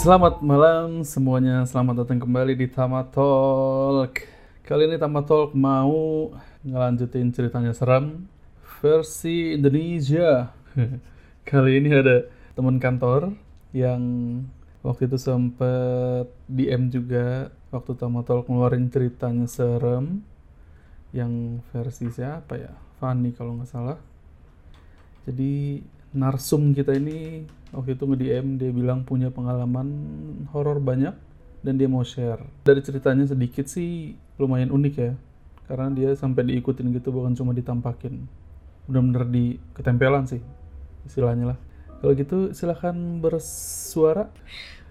Selamat malam semuanya, selamat datang kembali di Tama Talk. Kali ini Tama Talk mau ngelanjutin ceritanya seram versi Indonesia. Kali ini ada teman kantor yang waktu itu sempet DM juga waktu Tama Talk ngeluarin ceritanya serem yang versi siapa ya? Fanny kalau nggak salah. Jadi narsum kita ini waktu itu nge-DM dia bilang punya pengalaman horor banyak dan dia mau share. Dari ceritanya sedikit sih lumayan unik ya. Karena dia sampai diikutin gitu bukan cuma ditampakin. Bener-bener di ketempelan sih istilahnya lah. Kalau gitu silahkan bersuara.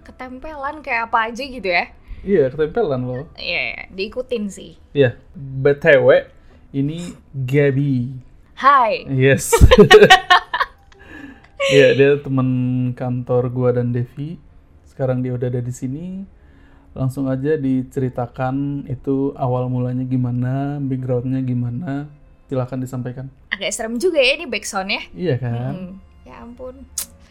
Ketempelan kayak apa aja gitu ya? Iya ketempelan loh. Iya, iya, diikutin sih. Iya, BTW ini Gabi. Hai. Yes. Iya, dia teman kantor gua dan Devi. Sekarang dia udah ada di sini. Langsung aja diceritakan itu awal mulanya gimana, backgroundnya gimana. Silahkan disampaikan. Agak serem juga ya ini backsound ya. Iya kan? Hmm, ya ampun.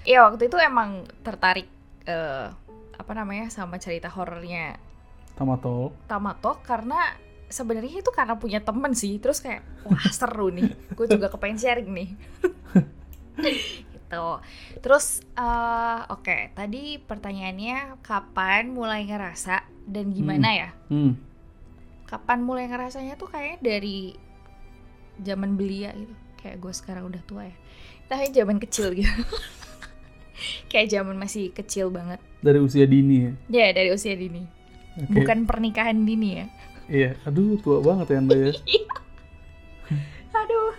Ya waktu itu emang tertarik eh, apa namanya sama cerita horornya Tamatol. Tamato karena sebenarnya itu karena punya temen sih. Terus kayak wah seru nih. Gue juga kepengen sharing nih. gitu. Terus eh, oke, tadi pertanyaannya kapan mulai ngerasa dan gimana ya? Hmm. kapan mulai ngerasanya tuh kayaknya dari zaman belia gitu kayak gue sekarang udah tua ya tapi zaman kecil gitu kayak zaman masih kecil banget Dari usia dini ya. ya dari usia dini Oke. bukan pernikahan dini ya Iya, aduh tua banget ya Anda ya. aduh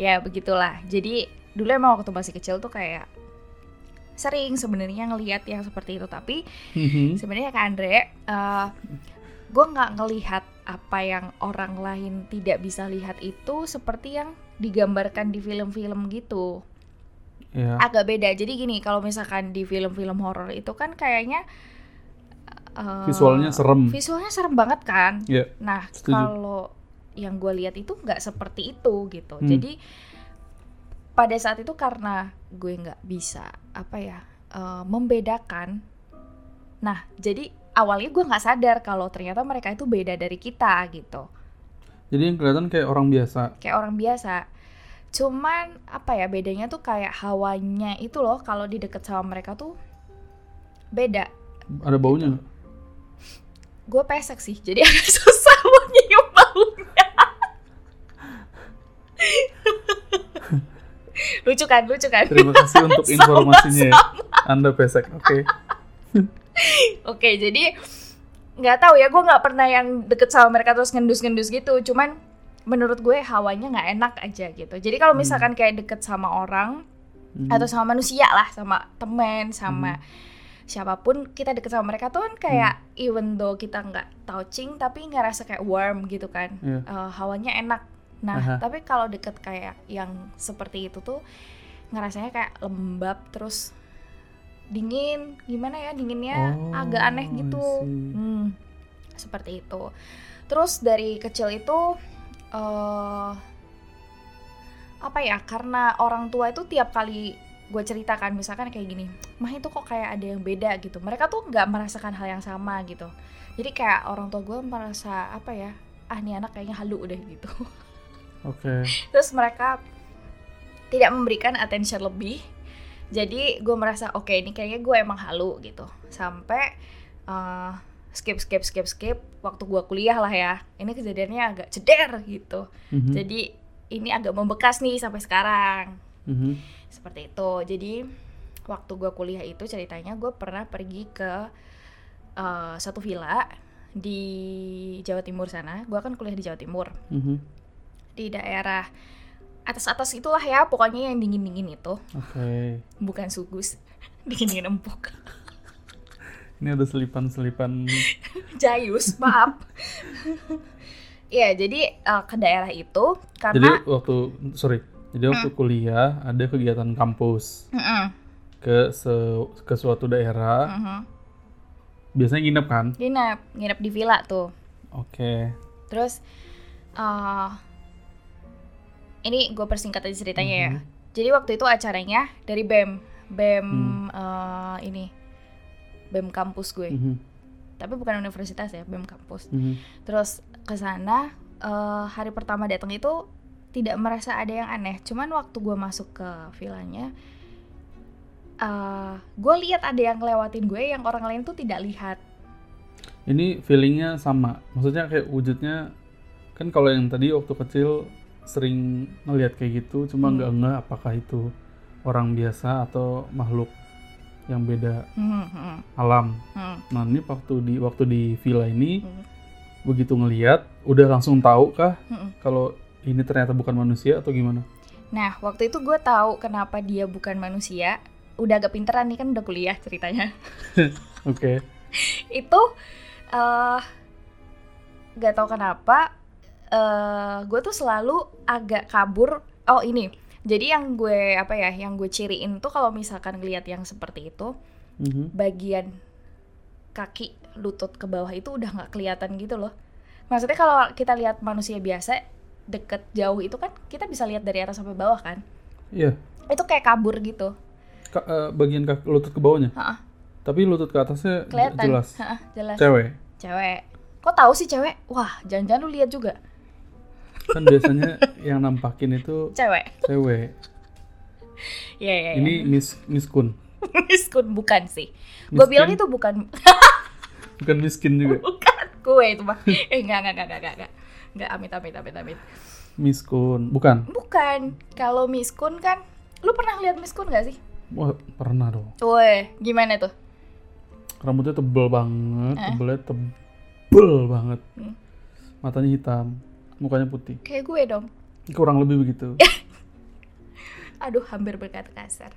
ya begitulah jadi dulu emang waktu masih kecil tuh kayak sering sebenarnya ngelihat yang seperti itu tapi Mhm. sebenarnya kak Andre eh gue nggak ngelihat apa yang orang lain tidak bisa lihat itu seperti yang digambarkan di film-film gitu Iya. agak beda jadi gini kalau misalkan di film-film horor itu kan kayaknya eh, Visualnya serem. visualnya serem banget kan Iya. nah kalau yang gue lihat itu nggak seperti itu gitu Hmm. jadi pada saat itu karena gue nggak bisa apa ya eh, membedakan. Nah jadi awalnya gue nggak sadar kalau ternyata mereka itu beda dari kita gitu. Jadi yang kelihatan kayak orang biasa. kayak orang biasa. Cuman apa ya bedanya tuh kayak hawanya itu loh kalau di deket sama mereka tuh beda. Ada baunya nggak? gue pesek sih jadi agak susah mau nyium baunya lucu kan lucu kan Terima kasih untuk informasinya ya. Anda pesek. Oke. oke jadi nggak tahu ya gue nggak pernah yang deket sama mereka terus ngendus-ngendus gitu cuman menurut gue hawanya nggak enak aja gitu jadi kalau misalkan kayak deket sama orang Mhm. atau sama manusia lah sama temen sama siapa pun kita deket sama mereka tuh kan kayak even though kita nggak touching tapi ngerasa kayak warm gitu kan Iya. Eh, hawanya enak nah Aha. tapi kalau deket kayak yang seperti itu tuh ngerasanya kayak lembab terus dingin. Gimana ya dinginnya? Oh, agak aneh gitu. Hmm, seperti itu. Terus dari kecil itu eh apa ya karena orang tua itu tiap kali gue ceritakan misalkan kayak gini mah itu kok kayak ada yang beda gitu. Mereka tuh nggak merasakan hal yang sama gitu. Jadi kayak orang tua gue merasa apa ya ah nih anak kayaknya halu deh gitu Oke. terus mereka tidak memberikan attention lebih jadi gue merasa oke ini kayaknya gue emang halu gitu sampai eh, skip skip skip skip waktu gue kuliah lah ya ini kejadiannya agak ceder gitu Mhm. jadi ini agak membekas nih sampai sekarang Mhm. seperti itu jadi waktu gue kuliah itu ceritanya gue pernah pergi ke eh, satu villa di Jawa Timur sana gue kan kuliah di Jawa Timur Mhm. Di daerah atas-atas itulah ya pokoknya yang dingin-dingin itu Oke. bukan sugus dingin-dingin empuk Ini ada selipan-selipan. jayus maaf ya jadi eh, ke daerah itu Jadi karena waktu sorry. Jadi waktu kuliah ada kegiatan kampus Mm-mm, ke se- ke suatu daerah. mhm. Biasanya nginep kan? nginep nginep di villa tuh Oke. terus eh ini gue persingkat aja ceritanya ya Mhm. jadi waktu itu acaranya dari bem bem eh, ini BEM kampus gue. Mhm, Tapi bukan universitas ya, BEM kampus. mhm. Terus ke sana eh, hari pertama datang itu tidak merasa ada yang aneh. Cuman waktu gue masuk ke villanya, eh gue lihat ada yang ngelewatin gue yang orang lain tuh tidak lihat. Ini feelingnya sama, maksudnya kayak wujudnya kan kalau yang tadi waktu kecil sering ngelihat kayak gitu, cuma Hmm. nggak apakah itu orang biasa atau makhluk yang beda Hmm, hmm, alam. hmm, Nah ini waktu di waktu di villa ini hmm, begitu ngelihat, udah langsung tahu kah hmm. kalau ini ternyata bukan manusia atau gimana? Nah waktu itu gue tahu kenapa dia bukan manusia. Udah agak pinteran nih kan udah kuliah ceritanya. Oke. itu eh gak tau kenapa eh gue tuh selalu agak kabur. Oh ini. Jadi yang gue apa ya yang gue ciriin tuh kalau misalkan ngeliat yang seperti itu Mhm. bagian kaki lutut ke bawah itu udah nggak kelihatan gitu loh. Maksudnya kalau kita lihat manusia biasa deket jauh itu kan kita bisa lihat dari atas sampai bawah kan? Iya. itu kayak kabur gitu. Ka- eh, bagian kaki lutut ke bawahnya. Ha-ha, Tapi lutut ke atasnya kelihatan. jelas. Ha-ha, jelas. Cewek. cewek. Kok tahu sih cewek? Wah jangan-jangan lu lihat juga Kan biasanya yang nampakin itu cewek cewek. Iya, iya, iya. Ini Miss Miskun. miskun bukan sih. Gue bilang itu bukan Bukan miskin juga. bukan gue itu mah. Eh enggak enggak enggak enggak enggak. Enggak amit amit amit amit. Miskun. Bukan. Bukan. Kalau miskun kan lu pernah lihat miskun gak sih? Wah, pernah dong. Woi, gimana tuh? Rambutnya tebel banget, Eh. tebelnya tebel banget. Hmm. Matanya hitam, mukanya putih. Kayak gue dong. Kurang lebih begitu. Aduh, hampir berkata kasar.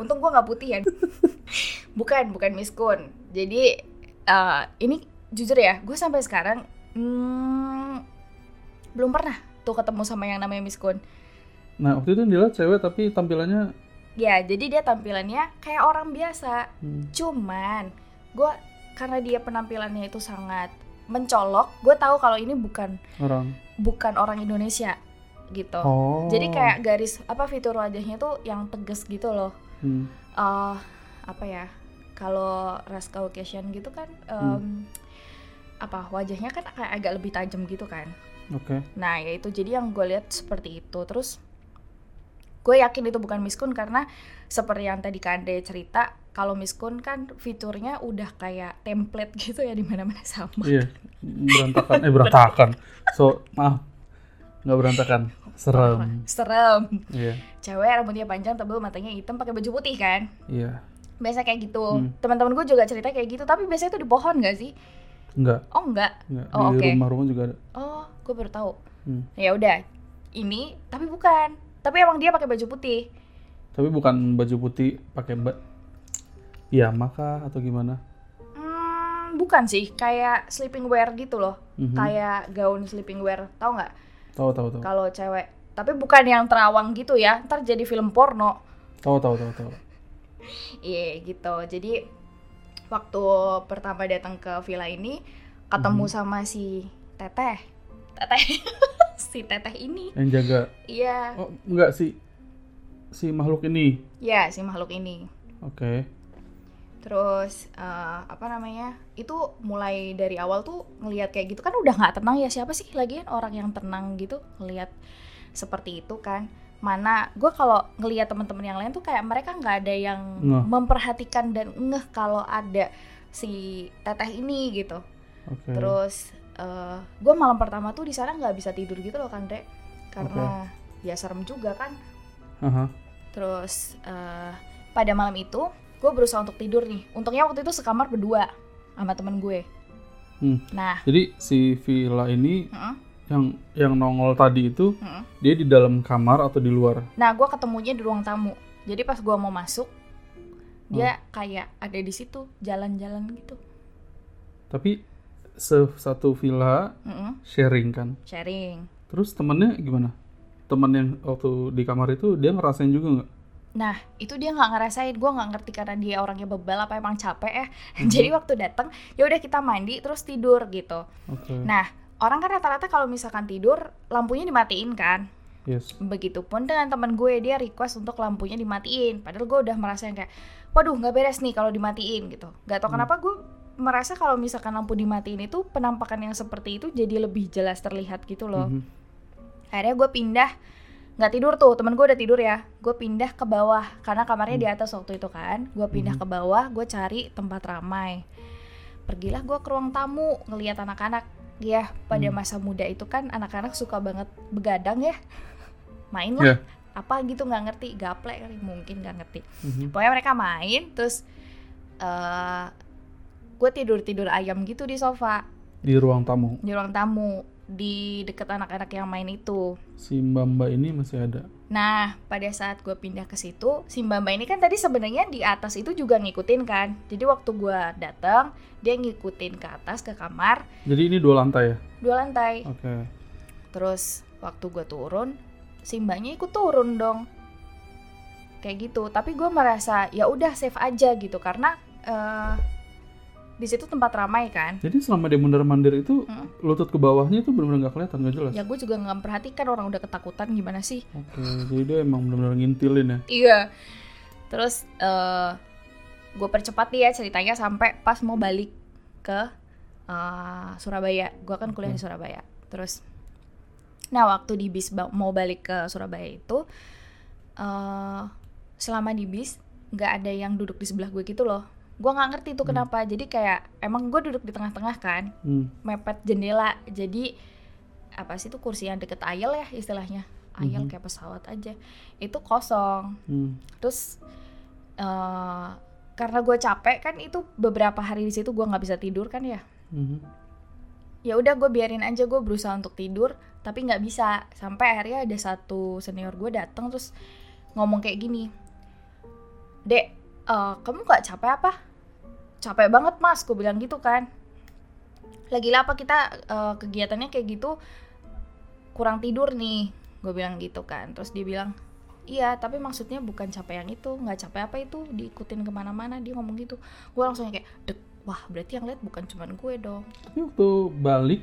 Untung gue nggak putih ya. bukan, bukan miskun. Jadi eh, ini jujur ya, gue sampai sekarang hmm, belum pernah tuh ketemu sama yang namanya miskun. Nah, waktu itu dia cewek tapi tampilannya Ya, jadi dia tampilannya kayak orang biasa. hmm, Cuman gue karena dia penampilannya itu sangat mencolok, gue tahu kalau ini bukan orang. bukan orang Indonesia gitu. Oh. Jadi kayak garis apa fitur wajahnya tuh yang tegas gitu loh. Hmm. eh apa ya? Kalau ras Caucasian gitu kan em, Hmm. apa wajahnya kan kayak agak lebih tajam gitu kan. Oke. Nah, ya itu jadi yang gue lihat seperti itu. Terus gue yakin itu bukan miskun karena seperti yang tadi Kande cerita, kalau miskun kan fiturnya udah kayak template gitu ya di mana-mana sama. Iya, berantakan. Eh, berantakan. So, maaf. Nggak berantakan. Serem. Serem. Iya, Cewek rambutnya panjang, tebel, matanya hitam, pakai baju putih kan. iya. Biasa kayak gitu. Hmm. Teman-teman gue juga cerita kayak gitu, tapi biasanya itu di pohon gak sih? Enggak, Oh enggak. enggak. Oh, Di oke. rumah-rumah juga ada. Oh, gue baru tahu. Hmm. Ya udah. Ini tapi bukan. Tapi emang dia pakai baju putih. Tapi bukan baju putih pakai ba Iya, maka atau gimana? Hmm, bukan sih, kayak sleeping wear gitu loh. Mhm. Kayak gaun sleeping wear, tau nggak? Tahu, tahu, tahu. Kalau cewek. Tapi bukan yang terawang gitu ya, ntar jadi film porno. Tahu, tahu, tahu, tahu. Iya gitu. Jadi waktu pertama datang ke villa ini ketemu Mhm. sama si Teteh. Teteh. si Teteh ini. Yang jaga. Iya. Oh, enggak sih. Si makhluk ini. Iya, si makhluk ini. Oke. Terus eh, apa namanya? Itu mulai dari awal tuh ngelihat kayak gitu kan udah nggak tenang ya siapa sih lagian orang yang tenang gitu ngelihat seperti itu kan. Mana gue kalau ngelihat teman-teman yang lain tuh kayak mereka nggak ada yang Ngeh. memperhatikan dan ngeh kalau ada si teteh ini gitu. Oke. Terus gue malam pertama tuh di sana nggak bisa tidur gitu loh kan dek karena ya serem juga kan. Aha. Terus eh, pada malam itu gue berusaha untuk tidur nih. Untungnya waktu itu sekamar berdua sama temen gue. Hmm. Nah, Jadi si villa ini mm, yang yang nongol tadi itu mm. dia di dalam kamar atau di luar? nah gue ketemunya di ruang tamu. Jadi pas gue mau masuk, dia kayak ada di situ jalan-jalan gitu. Tapi se- satu villa Mm-mm, sharing kan. sharing. Terus temennya gimana? Temen yang waktu di kamar itu dia ngerasain juga nggak? Nah, itu dia nggak ngerasain. Gue nggak ngerti karena dia orangnya bebal apa emang capek ya. Mhm. Jadi waktu datang, ya udah kita mandi terus tidur gitu. Oke. Nah, orang kan rata-rata kalau misalkan tidur lampunya dimatiin kan. Yes. Begitupun dengan teman gue dia request untuk lampunya dimatiin. Padahal gue udah merasa yang kayak, waduh nggak beres nih kalau dimatiin gitu. Gak tau Hmm. kenapa gue merasa kalau misalkan lampu dimatiin itu penampakan yang seperti itu jadi lebih jelas terlihat gitu loh. Mhm. Akhirnya gue pindah nggak tidur tuh temen gue udah tidur ya. Gue pindah ke bawah karena kamarnya di atas waktu itu kan. Gue pindah ke bawah gue cari tempat ramai. Pergilah gue ke ruang tamu ngelihat anak-anak. Ya pada Hmm. masa muda itu kan anak-anak suka banget begadang ya. Main lah. Apa gitu nggak ngerti. Gaplek kali mungkin nggak ngerti. Mhm. pokoknya mereka main terus eh gue tidur tidur ayam gitu di sofa. Di ruang tamu. Di ruang tamu di deket anak-anak yang main itu si Mbak Mbak ini masih ada. Nah, pada saat gue pindah ke situ, si Mbak Mbak ini kan tadi sebenarnya di atas itu juga ngikutin kan. Jadi waktu gue datang, dia ngikutin ke atas ke kamar Jadi ini dua lantai ya? dua lantai. Oke. Terus waktu gue turun, si Mbaknya ikut turun dong. Kayak gitu. Tapi gue merasa ya udah safe aja gitu karena eh di situ tempat ramai kan. Jadi selama dia mondar mandir itu Mm. lutut ke bawahnya itu benar-benar nggak kelihatan nggak jelas. Ya gue juga nggak memperhatikan orang udah ketakutan gimana sih. Oke, jadi dia emang benar-benar ngintilin ya. Iya. Terus eh gue percepat dia ceritanya sampai pas mau balik ke eh, Surabaya. Gue kan kuliah di Surabaya. Terus, nah waktu di bis ba- mau balik ke Surabaya itu, eh selama di bis nggak ada yang duduk di sebelah gue gitu loh. Gue nggak ngerti tuh kenapa. Jadi kayak emang gue duduk di tengah-tengah kan, Hmm. mepet jendela. Jadi apa sih itu kursi yang deket ayel ya istilahnya. Ayel Mhm. kayak pesawat aja. Itu kosong Hmm. terus eh karena gue capek kan itu beberapa hari di situ gue nggak bisa tidur kan ya Mhm. ya udah gue biarin aja gue berusaha untuk tidur tapi nggak bisa sampai akhirnya ada satu senior gue datang terus ngomong kayak gini dek eh, kamu nggak capek apa capek banget mas gue bilang gitu kan lagi apa kita eh, kegiatannya kayak gitu kurang tidur nih gue bilang gitu kan terus dia bilang iya tapi maksudnya bukan capek yang itu nggak capek apa itu diikutin ke mana-mana dia ngomong gitu gue langsung kayak dek wah berarti yang lihat bukan cuman gue dong Tapi waktu balik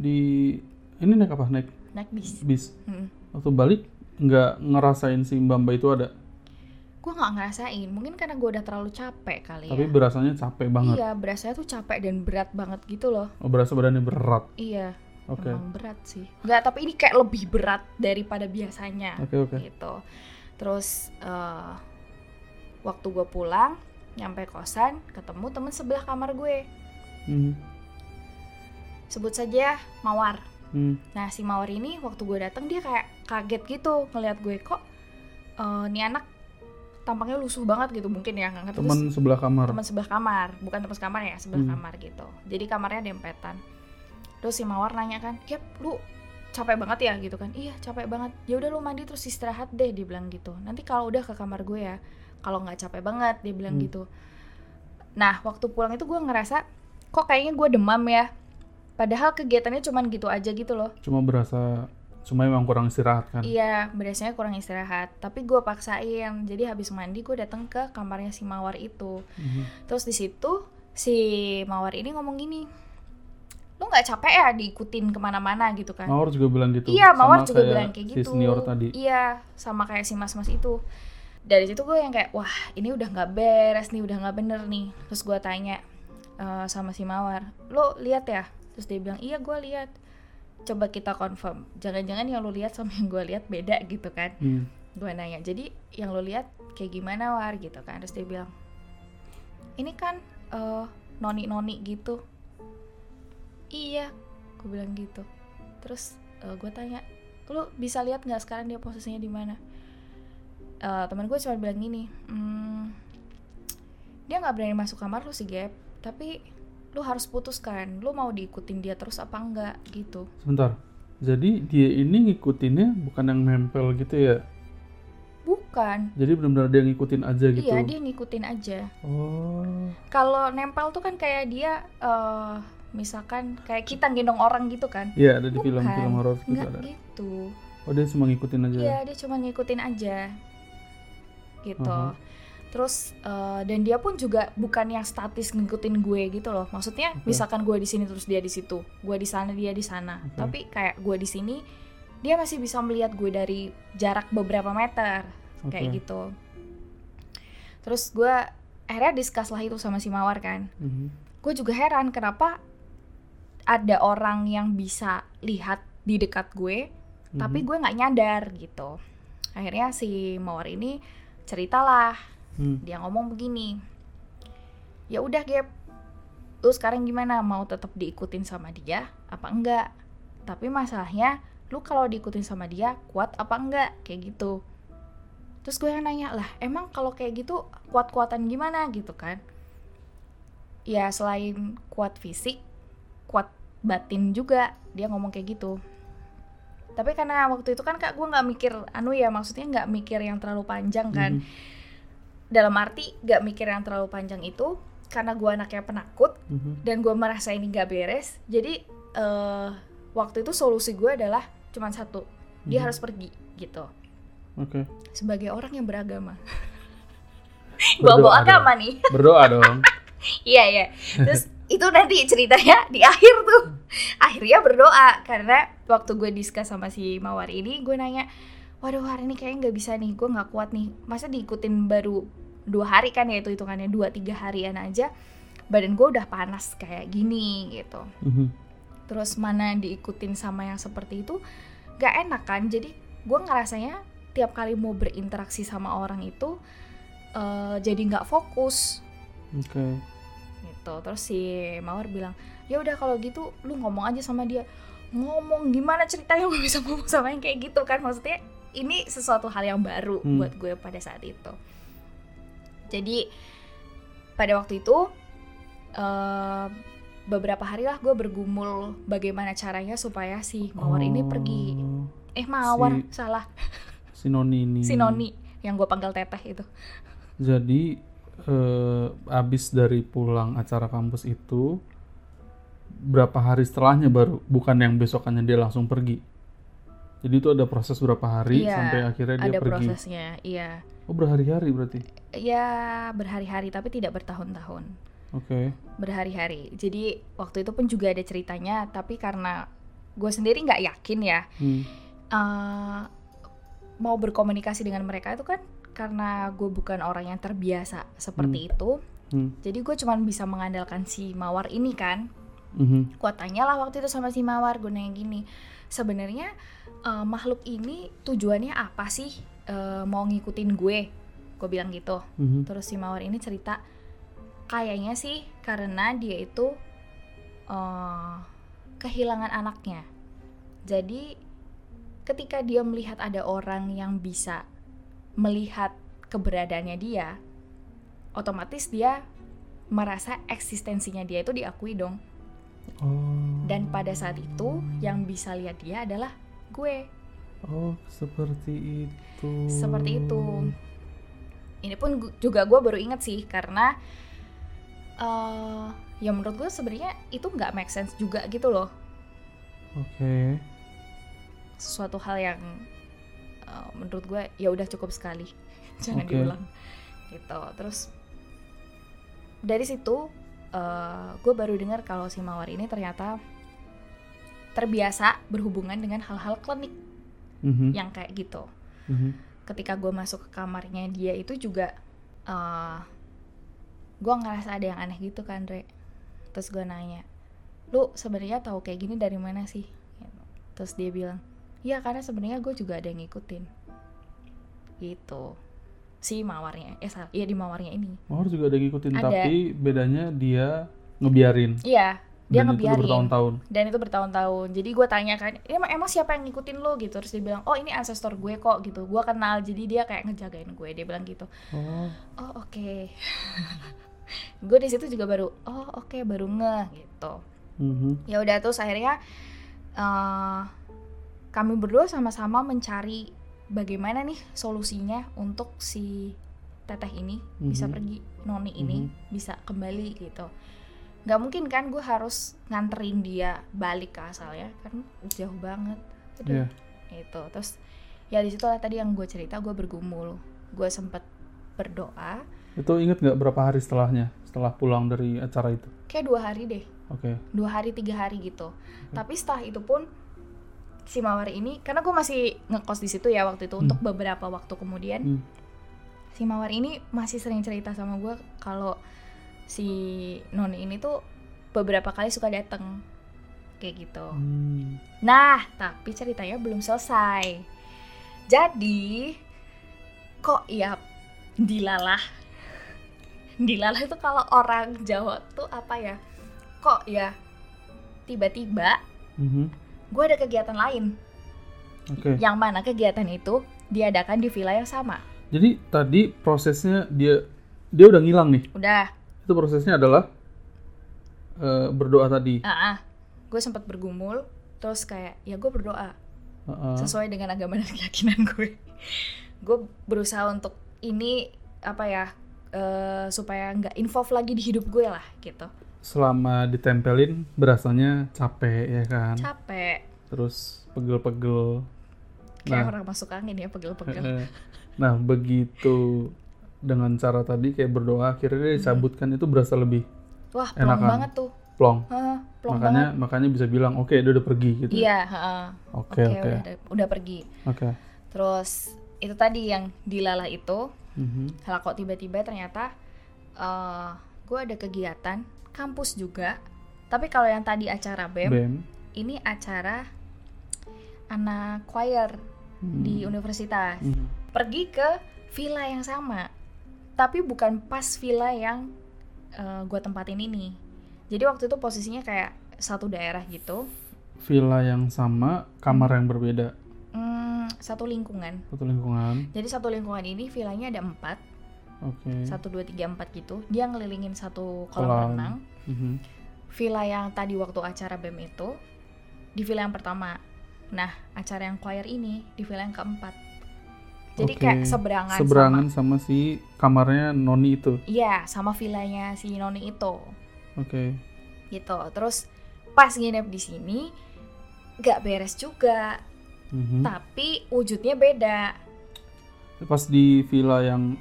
di ini naik apa? Naik naik bis bis. Hmm. Waktu balik nggak ngerasain si Mbak itu ada, gue nggak ngerasain mungkin karena gue udah terlalu capek kali tapi ya berasanya capek banget. iya berasanya tuh capek dan berat banget gitu loh Oh, berasa badannya berat. iya Oke. emang berat sih nggak tapi ini kayak lebih berat daripada biasanya Oke oke. gitu terus eh, waktu gue pulang nyampe kosan ketemu temen sebelah kamar gue Hmm. sebut saja mawar Hmm. nah si mawar ini waktu gue datang dia kayak kaget gitu ngeliat gue kok eh, nih anak tampaknya lusuh banget gitu mungkin ya Terus. Teman sebelah kamar. teman sebelah kamar bukan teman sekamar ya sebelah Hmm. kamar gitu. Jadi kamarnya dempetan. Terus si mawar nanya kan Yap lu capek banget ya? Gitu kan. Iya capek banget. Ya udah lu mandi terus istirahat deh dia bilang gitu. Nanti kalau udah ke kamar gue ya kalau nggak capek banget dia bilang Hmm. gitu. Nah waktu pulang itu gue ngerasa kok kayaknya gue demam ya? Padahal kegiatannya cuman gitu aja gitu loh. Cuma berasa cuma emang kurang istirahat kan. Iya, biasanya kurang istirahat. Tapi gue paksain. Jadi habis mandi gue datang ke kamarnya si Mawar itu. Mhm. Terus di situ si Mawar ini ngomong gini, lu nggak capek ya diikutin ke mana-mana gitu kan? Mawar juga bilang gitu. Iya, Mawar sama juga kayak bilang kayak Si gitu. senior tadi. Iya, sama kayak si mas-mas itu. Dari situ gue yang kayak, wah ini udah nggak beres nih, udah nggak bener nih. Terus gue tanya eh, sama si Mawar, lo lihat ya? Terus dia bilang, iya gue lihat. Coba kita confirm. Jangan-jangan yang lo lihat sama yang gue lihat beda gitu kan? Hmm. gue nanya jadi yang lo lihat kayak gimana war gitu kan terus dia bilang ini kan eh, noni-noni gitu iya gue bilang gitu terus gue tanya lo bisa lihat nggak sekarang dia posisinya di mana Eh, teman gue cuma bilang gini "Hmm, dia nggak berani masuk kamar lu sih Gap tapi lu harus putuskan lu mau diikutin dia terus apa enggak gitu Sebentar. Jadi dia ini ngikutinnya bukan yang nempel gitu ya. bukan Jadi benar-benar dia ngikutin aja gitu. iya dia ngikutin aja Oh. kalau nempel tuh kan kayak dia eh misalkan kayak kita gendong orang gitu kan Iya, ada di film-film horor gitu nggak ada. gitu Oh, dia cuma ngikutin aja. iya dia cuma ngikutin aja gitu Aha. Terus eh, dan dia pun juga bukan yang statis ngikutin gue gitu loh maksudnya Oke. misalkan gue di sini terus dia di situ gue di sana dia di sana Oke. tapi kayak gue di sini dia masih bisa melihat gue dari jarak beberapa meter kayak Oke. gitu terus gue akhirnya discuss lah itu sama si mawar kan Mhm. gue juga heran kenapa ada orang yang bisa lihat di dekat gue tapi Mhm. gue nggak nyadar gitu akhirnya si mawar ini ceritalah Hmm. dia ngomong begini ya udah Gap. Lu sekarang gimana? Mau tetap diikutin sama dia apa enggak? Tapi masalahnya lu kalau diikutin sama dia kuat apa enggak? Kayak gitu. Terus gue yang nanya lah emang kalau kayak gitu kuat-kuatan gimana? Gitu kan. Ya selain kuat fisik kuat batin juga dia ngomong kayak gitu. Tapi karena waktu itu kan kak gue nggak mikir anu ya maksudnya nggak mikir yang terlalu panjang kan. Mhm. Dalam arti gak mikir yang terlalu panjang itu karena gue anaknya penakut Mhm. dan gue merasa ini gak beres jadi eh, waktu itu solusi gue adalah cuma satu dia Mhm. harus pergi gitu Oke. sebagai orang yang beragama Berdoa bawa dong. agama nih Berdoa dong. iya iya terus itu nanti ceritanya di akhir tuh akhirnya berdoa karena waktu gue diskus sama si mawar ini gue nanya waduh hari ini kayaknya nggak bisa nih gue nggak kuat nih. Masa diikutin baru dua hari kan ya itu hitungannya dua tiga harian aja badan gue udah panas kayak gini gitu. Mhm. terus mana diikutin sama yang seperti itu gak enak kan. Jadi gue ngerasanya tiap kali mau berinteraksi sama orang itu eh, jadi nggak fokus. Oke. gitu. Terus si mawar bilang ya udah kalau gitu lu ngomong aja sama dia. Ngomong gimana ceritanya gue bisa ngomong sama yang kayak gitu kan? Maksudnya ini sesuatu hal yang baru Hmm. buat gue pada saat itu jadi pada waktu itu eh, beberapa hari lah gue bergumul bagaimana caranya supaya si mawar ini pergi Oh, eh mawar Si- salah Si Noni ini. si noni yang gue panggil teteh itu Jadi eh, abis dari pulang acara kampus itu berapa hari setelahnya baru bukan yang besokannya dia langsung pergi. Jadi itu ada proses berapa hari Iya, sampai akhirnya dia ada pergi. prosesnya iya Oh berhari-hari berarti. ya berhari-hari tapi tidak bertahun-tahun Oke. berhari-hari jadi waktu itu pun juga ada ceritanya tapi karena gue sendiri nggak yakin ya Hmm. eh, mau berkomunikasi dengan mereka itu kan karena gue bukan orang yang terbiasa seperti itu Hmm. jadi gue cuman bisa mengandalkan si mawar ini kan Mhm. gue tanyalah waktu itu sama si mawar gue nanya gini sebenarnya eh, makhluk ini tujuannya apa sih eh, mau ngikutin gue gue bilang gitu Mhm. Terus si Mawar ini cerita kayaknya sih karena dia itu eh, kehilangan anaknya. Jadi ketika dia melihat ada orang yang bisa melihat keberadaannya dia, otomatis dia merasa eksistensinya dia itu diakui dong. Oh. Dan pada saat itu yang bisa lihat dia adalah gue. Oh seperti itu. Seperti itu. Ini pun juga gue baru inget sih karena eh ya menurut gue sebenarnya itu nggak make sense juga gitu loh Oke. sesuatu hal yang eh, menurut gue ya udah cukup sekali jangan Oke. diulang gitu terus dari situ eh, gue baru dengar kalau si mawar ini ternyata terbiasa berhubungan dengan hal-hal klinik Mhm. yang kayak gitu Mhm. ketika gue masuk ke kamarnya dia itu juga eh gue ngerasa ada yang aneh gitu kan Re terus gue nanya lu sebenarnya tahu kayak gini dari mana sih terus dia bilang ya karena sebenarnya gue juga ada yang ngikutin gitu si mawarnya eh salah iya di mawarnya ini Mawar juga ada yang ngikutin Ada. tapi bedanya dia ngebiarin. iya dia Dan itu ngebiarin bertahun-tahun. dan itu bertahun-tahun jadi gue tanya kan emang, emang siapa yang ngikutin lo gitu terus dia bilang oh ini ancestor gue kok gitu gue kenal jadi dia kayak ngejagain gue dia bilang gitu Oh. oh oke gue di situ juga baru oh oke baru ngeh gitu Mhm. ya udah terus akhirnya eh, kami berdua sama-sama mencari bagaimana nih solusinya untuk si teteh ini bisa Mhm. pergi noni ini Mhm. bisa kembali gitu nggak mungkin kan gue harus nganterin dia balik ke asalnya kan jauh banget Iya. Udah, itu terus ya di situ lah tadi yang gue cerita gue bergumul gue sempet berdoa Itu inget nggak berapa hari setelahnya? Setelah pulang dari acara itu? kayak dua hari deh Oke. dua hari tiga hari gitu tapi setelah itu pun si Mawar ini karena gue masih ngekos di situ ya waktu itu untuk beberapa waktu kemudian Hmm. si Mawar ini masih sering cerita sama gue kalau si Noni ini tuh beberapa kali suka dateng kayak gitu. Hmm. Nah, tapi ceritanya belum selesai. Jadi, kok ya dilalah. Dilalah itu kalau orang Jawa tuh apa ya? Kok ya tiba-tiba Mhm. gue ada kegiatan lain. Oke. Yang mana kegiatan itu diadakan di villa yang sama. Jadi tadi prosesnya dia dia udah ngilang nih. Udah, Itu prosesnya adalah eh, berdoa tadi. ah, gue sempat bergumul, terus kayak ya gue berdoa Heeh. sesuai dengan agama dan keyakinan gue. gue berusaha untuk ini apa ya eh, supaya nggak involve lagi di hidup gue lah gitu. Selama ditempelin berasanya capek ya kan. Capek, Terus pegel-pegel. kayak Nah. orang masuk angin ya pegel-pegel. Nah, begitu dengan cara tadi kayak berdoa akhirnya dia dicabutkan itu berasa lebih Wah, plong Enakan. banget tuh. plong. Hah, plong makanya banget. makanya bisa bilang oke dia udah pergi gitu. Iya, heeh. Oke Oke, udah, udah pergi. Oke. Terus itu tadi yang dilala itu Mhm. lah kok tiba-tiba ternyata eh gue ada kegiatan kampus juga tapi kalau yang tadi acara BEM, BEM. ini acara anak choir Hmm. di universitas Mhm. pergi ke villa yang sama tapi bukan pas villa yang gue tempatin ini jadi waktu itu posisinya kayak satu daerah gitu Villa yang sama, kamar yang berbeda, Hmm, satu lingkungan satu lingkungan. jadi satu lingkungan ini villanya ada empat Oke. satu dua tiga empat gitu dia ngelilingin satu kolam Kolam. renang Mhm. villa yang tadi waktu acara BEM itu di villa yang pertama. Nah, acara yang choir ini di villa yang keempat. Jadi Oke. kayak seberangan, Seberangan sama sama si kamarnya Noni itu. Iya, sama villanya si Noni itu. Oke. Gitu. Terus pas nginep di sini gak beres juga, Mhm. tapi wujudnya beda. Pas di villa yang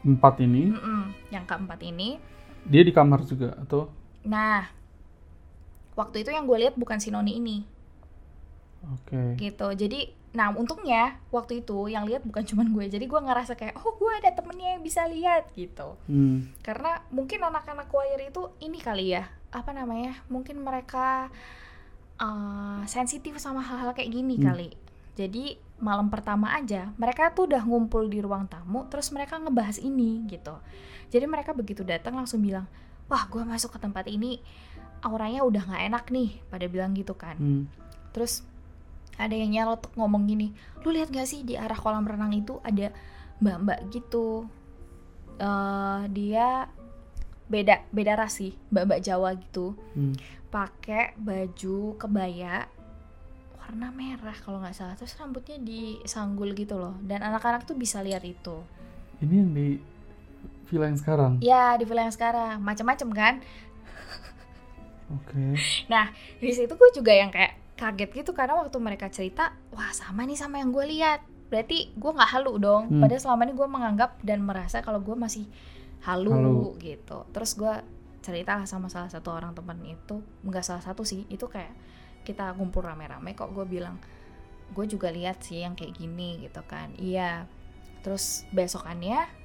empat ini, Mm-mm, Yang keempat ini. dia di kamar juga atau? Nah, waktu itu yang gue lihat bukan si Noni ini. Oke. gitu jadi nah untungnya waktu itu yang lihat bukan cuman gue jadi gue ngerasa kayak oh gue ada temennya yang bisa lihat gitu Hmm. karena mungkin anak-anak choir itu ini kali ya apa namanya mungkin mereka uh, sensitif sama hal-hal kayak gini Hmm. kali jadi malam pertama aja mereka tuh udah ngumpul di ruang tamu terus mereka ngebahas ini gitu jadi mereka begitu datang langsung bilang wah gue masuk ke tempat ini auranya udah nggak enak nih pada bilang gitu kan Hmm. Terus ada yang nyelotok ngomong gini, lu lihat gak sih di arah kolam renang itu ada mbak-mbak gitu. eh dia beda beda ras sih, mbak-mbak Jawa gitu, Hmm. pakai baju kebaya warna merah kalau nggak salah. Terus rambutnya disanggul gitu loh. Dan anak-anak tuh bisa lihat itu. Ini yang di villa yang sekarang. Ya di villa yang sekarang, macam-macam kan. Oke. di situ gue juga yang kayak kaget gitu karena waktu mereka cerita wah sama nih sama yang gue lihat. Berarti gue nggak halu dong. Hmm. padahal selama ini gue menganggap dan merasa kalau gue masih halu, Halu. gitu. Terus gue cerita sama salah satu orang temen itu. Nggak salah satu sih itu kayak kita kumpul rame-rame kok. Gue bilang gue juga lihat sih yang kayak gini gitu kan. Iya. Terus besokannya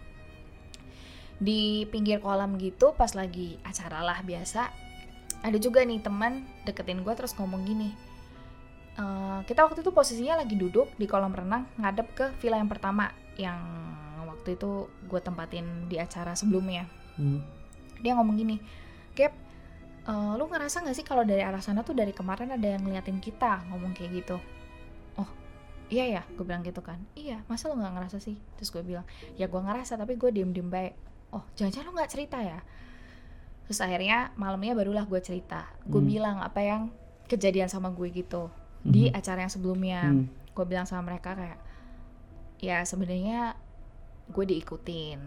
di pinggir kolam gitu pas lagi acara lah biasa ada juga nih teman deketin gue terus ngomong gini "Eh, kita waktu itu posisinya lagi duduk di kolam renang ngadep ke villa yang pertama yang waktu itu gue tempatin di acara sebelumnya. Hmm. dia ngomong gini Gap eh, lu ngerasa gak sih kalau dari arah sana tuh dari kemarin ada yang ngeliatin kita? Ngomong kayak gitu. Oh iya ya gue bilang gitu kan. Iya masa lu nggak ngerasa sih? Terus gue bilang ya gue ngerasa tapi gue diem diem baik. Oh jangan-jangan lu nggak cerita ya? Terus akhirnya malamnya barulah gue cerita. Gue Hmm. bilang apa yang kejadian sama gue gitu di Mhm. acara yang sebelumnya Hmm. gue bilang sama mereka kayak ya sebenarnya gue diikutin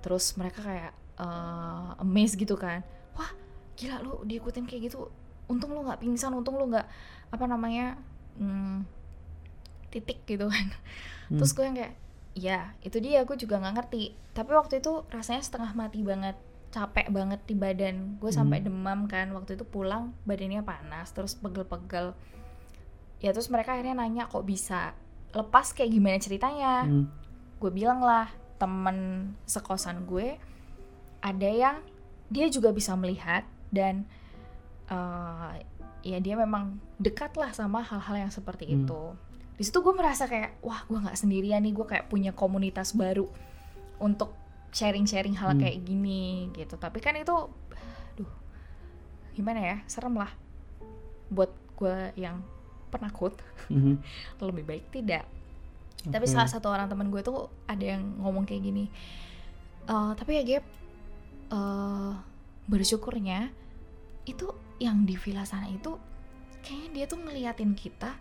terus mereka kayak eh amazed gitu kan wah gila lu diikutin kayak gitu untung lu nggak pingsan untung lu nggak apa namanya hmm, titik gitu kan Hmm. terus gue yang kayak ya itu dia gue juga nggak ngerti tapi waktu itu rasanya setengah mati banget capek banget di badan gue sampai Hmm. demam kan waktu itu pulang badannya panas terus pegel-pegel ya terus mereka akhirnya nanya kok bisa lepas kayak gimana ceritanya Hmm. gue bilang lah temen sekosan gue ada yang dia juga bisa melihat dan eh, ya dia memang dekat lah sama hal-hal yang seperti Hmm. itu di situ gue merasa kayak wah gue nggak sendirian nih gue kayak punya komunitas baru untuk sharing-sharing hal Hmm. kayak gini gitu tapi kan itu duh gimana ya serem lah buat gue yang penakut Mhm. lebih baik tidak. Tapi Oke. salah satu orang teman gue tuh ada yang ngomong kayak gini "Eh, tapi ya Gap eh, bersyukurnya itu yang di villa sana itu kayaknya dia tuh ngeliatin kita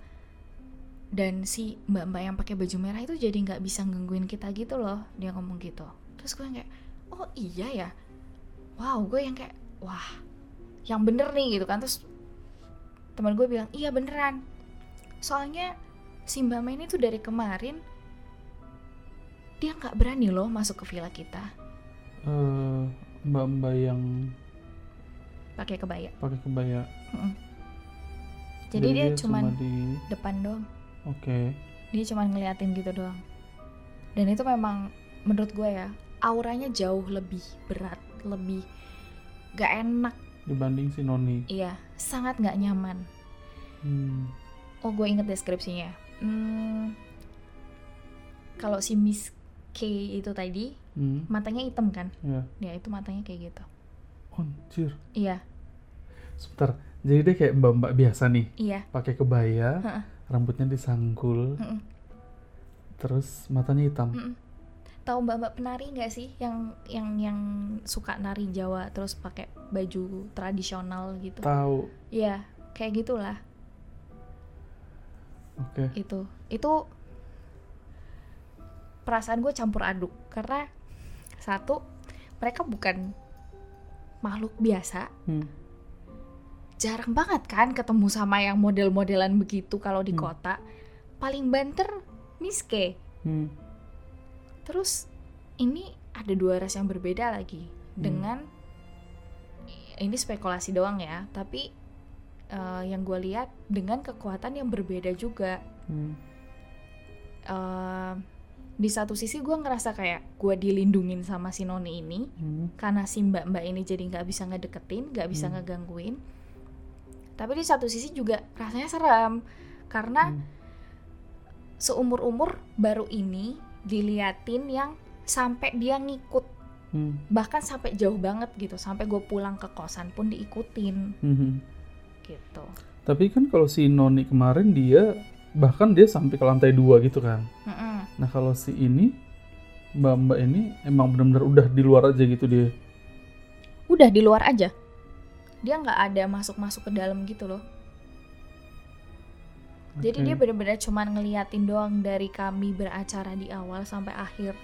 dan si mbak-mbak yang pakai baju merah itu jadi nggak bisa gangguin kita gitu loh dia ngomong gitu. Terus gue yang kayak oh iya ya? Wow gue yang kayak wah yang bener nih gitu kan. Terus teman gue bilang iya beneran soalnya si mbak Mei ini tuh dari kemarin dia nggak berani loh masuk ke villa kita Eh, mbak-mbak yang pakai kebaya pakai kebaya. jadi, dia, cuma cuman di depan doang oke. dia cuman ngeliatin gitu doang dan itu memang menurut gue ya auranya jauh lebih berat lebih gak enak dibanding si Noni. iya sangat gak nyaman Hmm. Oh gue inget deskripsinya hmm, kalau si Miss K itu tadi Hmm. matanya hitam kan Ya. ya itu matanya kayak gitu Anjir. iya Sebentar. Jadi dia kayak mbak-mbak biasa nih, iya pakai kebaya, Heeh. rambutnya disanggul, Mm-mm. terus matanya hitam. Mm-mm. tahu mbak-mbak penari nggak sih yang yang yang suka nari Jawa terus pakai baju tradisional gitu Tahu. Iya kayak gitulah Oke. itu itu perasaan gue campur aduk karena satu mereka bukan makhluk biasa Hmm. jarang banget kan ketemu sama yang model-modelan begitu kalau di Hmm. kota paling banter Miske Hmm. terus ini ada dua ras yang berbeda lagi Hmm. dengan ini spekulasi doang ya tapi eh, yang gue lihat dengan kekuatan yang berbeda juga Hmm. eh, di satu sisi gue ngerasa kayak gue dilindungin sama si noni ini Hmm. karena si mbak mbak ini jadi nggak bisa ngedeketin nggak bisa Hmm. ngegangguin tapi di satu sisi juga rasanya serem karena Hmm. seumur umur baru ini diliatin yang sampai dia ngikut Hmm. bahkan sampai jauh banget gitu sampai gue pulang ke kosan pun diikutin Hmm. Gitu Tapi kan kalau si Noni kemarin dia bahkan dia sampai ke lantai dua gitu kan. Mm-mm. Nah kalau si ini mbak-mbak ini emang benar-benar udah di luar aja gitu dia. udah di luar aja dia nggak ada masuk masuk ke dalam gitu loh jadi Oke. dia bener-bener cuman ngeliatin doang dari kami beracara di awal sampai akhir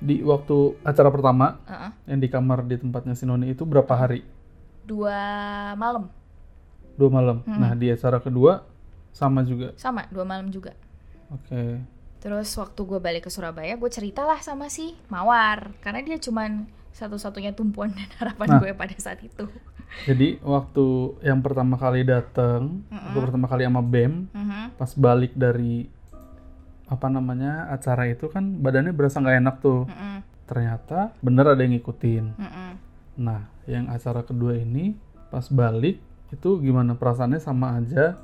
di waktu acara pertama Uh-uh. yang di kamar di tempatnya si Noni itu berapa hari? dua malam Dua malam. Hmm. Nah di acara kedua sama juga. sama dua malam juga Oke. terus waktu gue balik ke Surabaya gue ceritalah sama si Mawar karena dia cuman satu-satunya tumpuan dan harapan Nah. gue pada saat itu Jadi waktu yang pertama kali datang, waktu Mm-mm. pertama kali sama Bem, Mhm. pas balik dari apa namanya acara itu kan badannya berasa nggak enak tuh. Mm-mm. Ternyata bener ada yang ngikutin. Mm-mm. Nah, yang acara kedua ini pas balik itu gimana perasaannya sama aja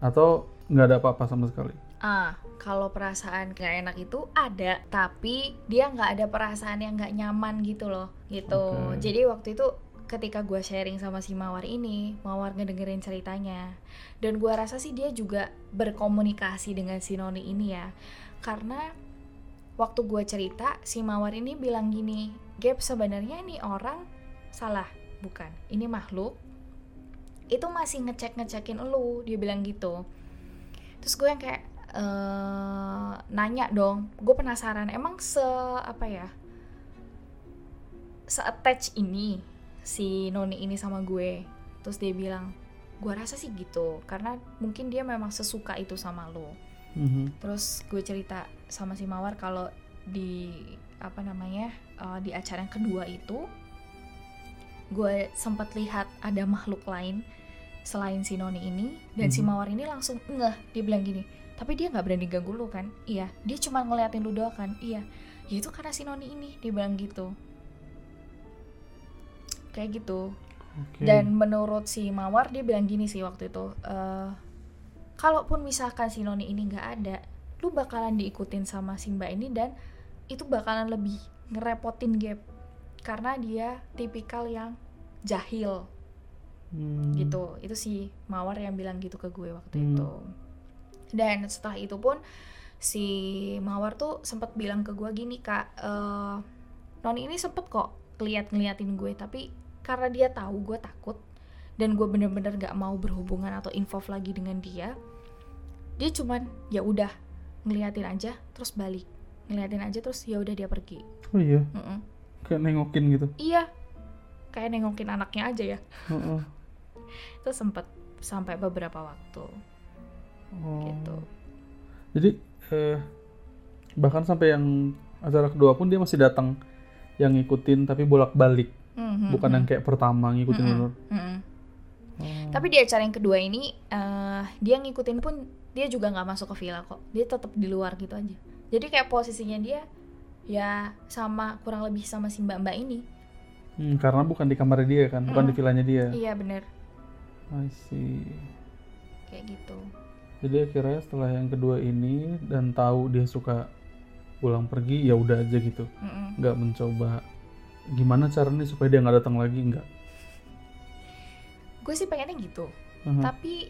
atau nggak ada apa-apa sama sekali? Ah, kalau perasaan gak enak itu ada, tapi dia nggak ada perasaan yang nggak nyaman gitu loh, gitu. Oke. Jadi waktu itu ketika gue sharing sama si Mawar ini, Mawar ngedengerin ceritanya, dan gue rasa sih dia juga berkomunikasi dengan si Noni ini ya, karena waktu gue cerita si Mawar ini bilang gini, Gap sebenarnya ini orang salah, bukan? Ini makhluk itu masih ngecek ngecekin lu, dia bilang gitu. Terus gue yang kayak eh, nanya dong. Gue penasaran emang se apa ya? Se attach ini si noni ini sama gue? Terus dia bilang gue rasa sih gitu karena mungkin dia memang sesuka itu sama lo Mhm. terus gue cerita sama si mawar kalau di apa namanya eh, di acara yang kedua itu gue sempat lihat ada makhluk lain selain si Noni ini dan si Mhm. Mawar ini langsung ngeh dia bilang gini tapi dia nggak berani ganggu lu kan? Iya dia cuma ngeliatin lu doang kan? Iya. Ya itu karena si Noni ini dia bilang gitu. Kayak gitu. Oke. dan menurut si Mawar dia bilang gini sih waktu itu eh kalaupun misalkan si Noni ini nggak ada lu bakalan diikutin sama si Mbak ini dan itu bakalan lebih ngerepotin Gap. Karena dia tipikal yang jahil Hmm. gitu itu si Mawar yang bilang gitu ke gue waktu Hmm. itu dan setelah itu pun si Mawar tuh sempat bilang ke gue gini kak eh Noni ini sempet kok ngeliat ngeliatin gue tapi karena dia tahu gue takut dan gue bener-bener gak mau berhubungan atau involve lagi dengan dia dia cuman ya udah ngeliatin aja terus balik ngeliatin aja terus ya udah dia pergi Oh iya, Mm-mm. kayak nengokin gitu. iya kayak nengokin anaknya aja ya Heeh. itu sempet sampai beberapa waktu Oh. gitu Jadi eh, bahkan sampai yang acara kedua pun dia masih datang yang ngikutin tapi bolak-balik, Mhm, bukan mhm. yang kayak pertama ngikutin Mhm, bener. mhm. Oh. Tapi di acara yang kedua ini eh, dia ngikutin pun dia juga nggak masuk ke villa kok. Dia tetap di luar gitu aja. Jadi kayak posisinya dia ya sama kurang lebih sama si mbak-mbak ini. Hmm, karena bukan di kamarnya dia kan, bukan di Mm. villanya dia. Iya bener I see. kayak gitu. Jadi akhirnya setelah yang kedua ini dan tahu dia suka pulang pergi ya udah aja gitu, Mm-mm. nggak mencoba gimana caranya supaya dia nggak datang lagi nggak. Gue sih pengennya gitu. Aha. Tapi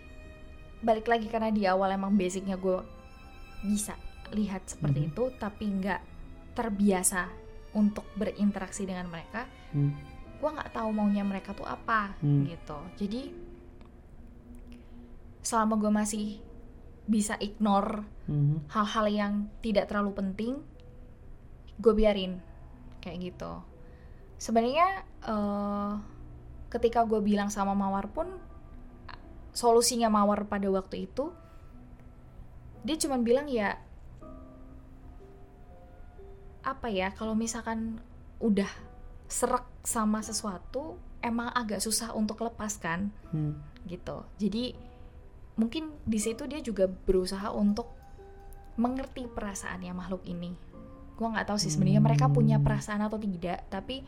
balik lagi karena di awal emang basicnya gue bisa lihat seperti Mhm. itu, tapi nggak terbiasa untuk berinteraksi dengan mereka. Hmm. gue nggak tahu maunya mereka tuh apa Hmm. gitu jadi selama gue masih bisa ignore Mhm. hal-hal yang tidak terlalu penting gue biarin kayak gitu sebenarnya eh, ketika gue bilang sama mawar pun solusinya mawar pada waktu itu dia cuma bilang ya apa ya kalau misalkan udah serak sama sesuatu emang agak susah untuk lepas kan Hmm. gitu jadi mungkin di situ dia juga berusaha untuk mengerti perasaannya makhluk ini gua nggak tahu sih sebenarnya mereka punya Hmm. perasaan atau tidak tapi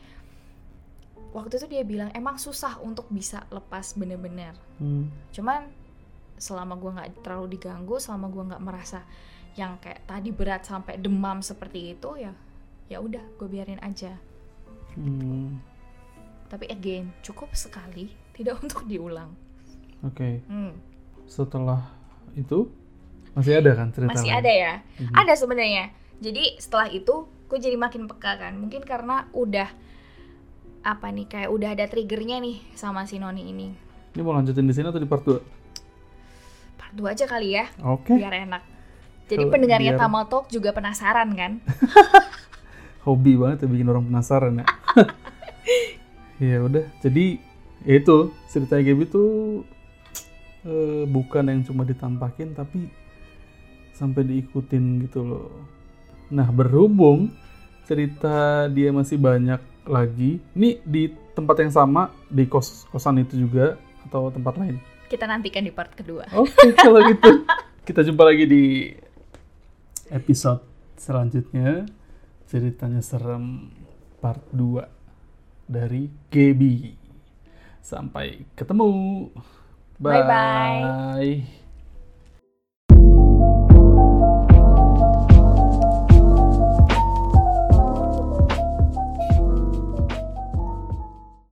waktu itu dia bilang emang susah untuk bisa lepas bener-bener Hmm. cuman selama gua nggak terlalu diganggu selama gua nggak merasa yang kayak tadi berat sampai demam seperti itu ya ya udah gue biarin aja Hmm. tapi again cukup sekali tidak untuk diulang Oke. Hmm, Setelah itu masih ada kan cerita masih lain? ada ya Mhm. ada sebenarnya jadi setelah itu gue jadi makin peka kan mungkin karena udah apa nih kayak udah ada triggernya nih sama si Noni ini Ini mau lanjutin di sini atau di part 2? part 2 aja kali ya Oke. biar enak jadi Kalau pendengarnya biar- Tamal Talk juga penasaran kan Hobi banget ya bikin orang penasaran ya. ya udah. Jadi ya itu cerita Gaby tuh eh, bukan yang cuma ditampakin tapi sampai diikutin gitu loh. Nah berhubung cerita dia masih banyak lagi. Ini di tempat yang sama di kos kosan itu juga atau tempat lain? kita nantikan di part kedua Oke, kalau gitu kita jumpa lagi di episode selanjutnya ceritanya serem part 2 dari Gaby. Sampai ketemu. Bye-bye. Bye.